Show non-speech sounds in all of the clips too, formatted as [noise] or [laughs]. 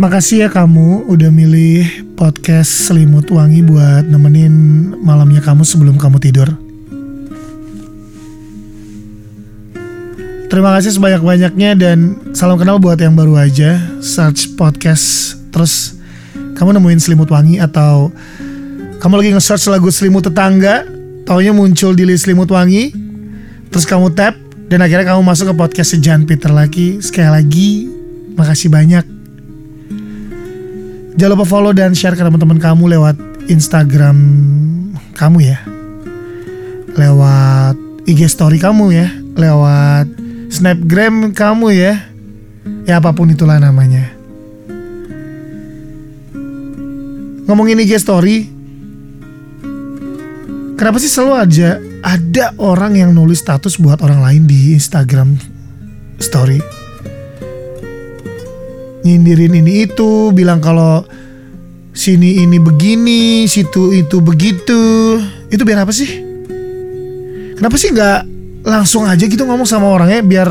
Makasih ya kamu udah milih podcast Selimut Wangi buat nemenin malamnya kamu sebelum kamu tidur. Terima kasih sebanyak-banyaknya dan salam kenal buat yang baru aja search podcast terus kamu nemuin Selimut Wangi atau kamu lagi nge-search lagu Selimut Tetangga, taunya muncul di list Selimut Wangi, terus kamu tap dan akhirnya kamu masuk ke podcast Sejan Peter lagi. Sekali lagi, makasih banyak. Jangan lupa follow dan share ke teman-teman kamu lewat Instagram kamu ya. Lewat IG story kamu ya, lewat Snapgram kamu ya. Ya apa pun itulah namanya. Ngomongin IG story, kenapa sih selalu aja ada orang yang nulis status buat orang lain di Instagram story? Nyindirin ini itu, bilang kalau sini ini begini, situ itu begitu. Itu biar apa sih? Kenapa sih nggak langsung aja gitu ngomong sama orangnya biar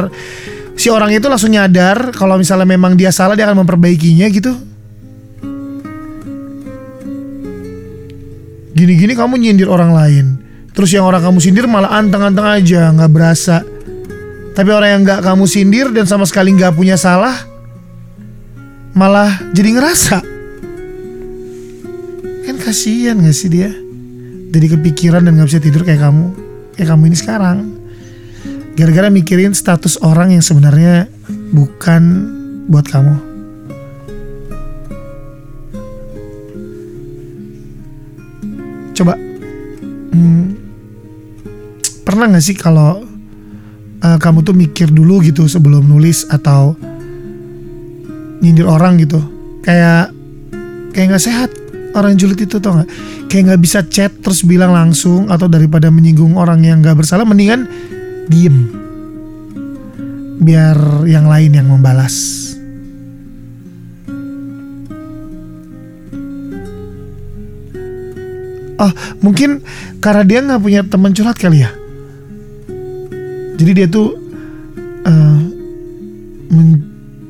si orang itu langsung nyadar kalau misalnya memang dia salah dia akan memperbaikinya gitu. Gini-gini kamu nyindir orang lain. Terus yang orang kamu sindir malah anteng-anteng aja, nggak berasa. Tapi orang yang nggak kamu sindir dan sama sekali nggak punya salah, malah jadi ngerasa. Kan kasihan gak sih dia? Jadi kepikiran dan nggak bisa tidur kayak kamu, kayak kamu ini sekarang gara-gara mikirin status orang yang sebenarnya bukan buat kamu. Coba, hmm, pernah nggak sih kalau uh, kamu tuh mikir dulu gitu sebelum nulis atau nyindir orang gitu, kayak kayak nggak sehat orang julid itu tau nggak? Kayak nggak bisa chat terus bilang langsung atau daripada menyinggung orang yang nggak bersalah, mendingan diem. Biar yang lain yang membalas. Oh mungkin karena dia nggak punya teman curhat kali ya? Jadi dia tuh uh,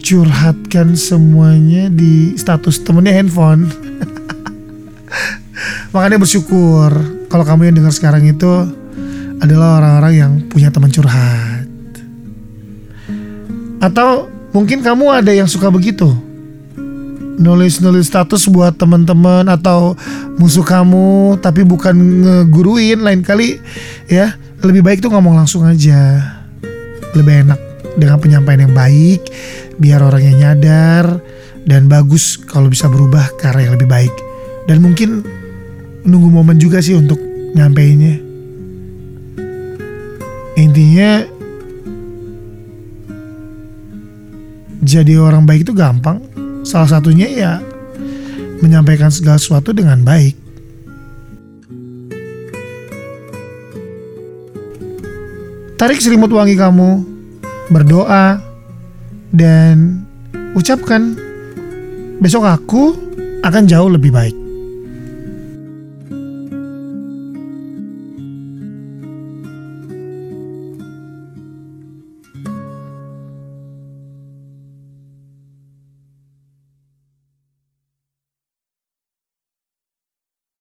mencurhatkan semuanya di status temennya handphone [laughs] makanya bersyukur kalau kamu yang dengar sekarang itu adalah orang-orang yang punya teman curhat. Atau mungkin kamu ada yang suka begitu. Nulis-nulis status buat teman-teman atau musuh kamu tapi bukan ngeguruin lain kali ya. Lebih baik tuh ngomong langsung aja. Lebih enak dengan penyampaian yang baik biar orangnya nyadar dan bagus kalau bisa berubah ke arah yang lebih baik. Dan mungkin nunggu momen juga sih untuk nyampeinnya. Intinya jadi orang baik itu gampang. Salah satunya ya menyampaikan segala sesuatu dengan baik. Tarik selimut wangi kamu berdoa dan ucapkan besok aku akan jauh lebih baik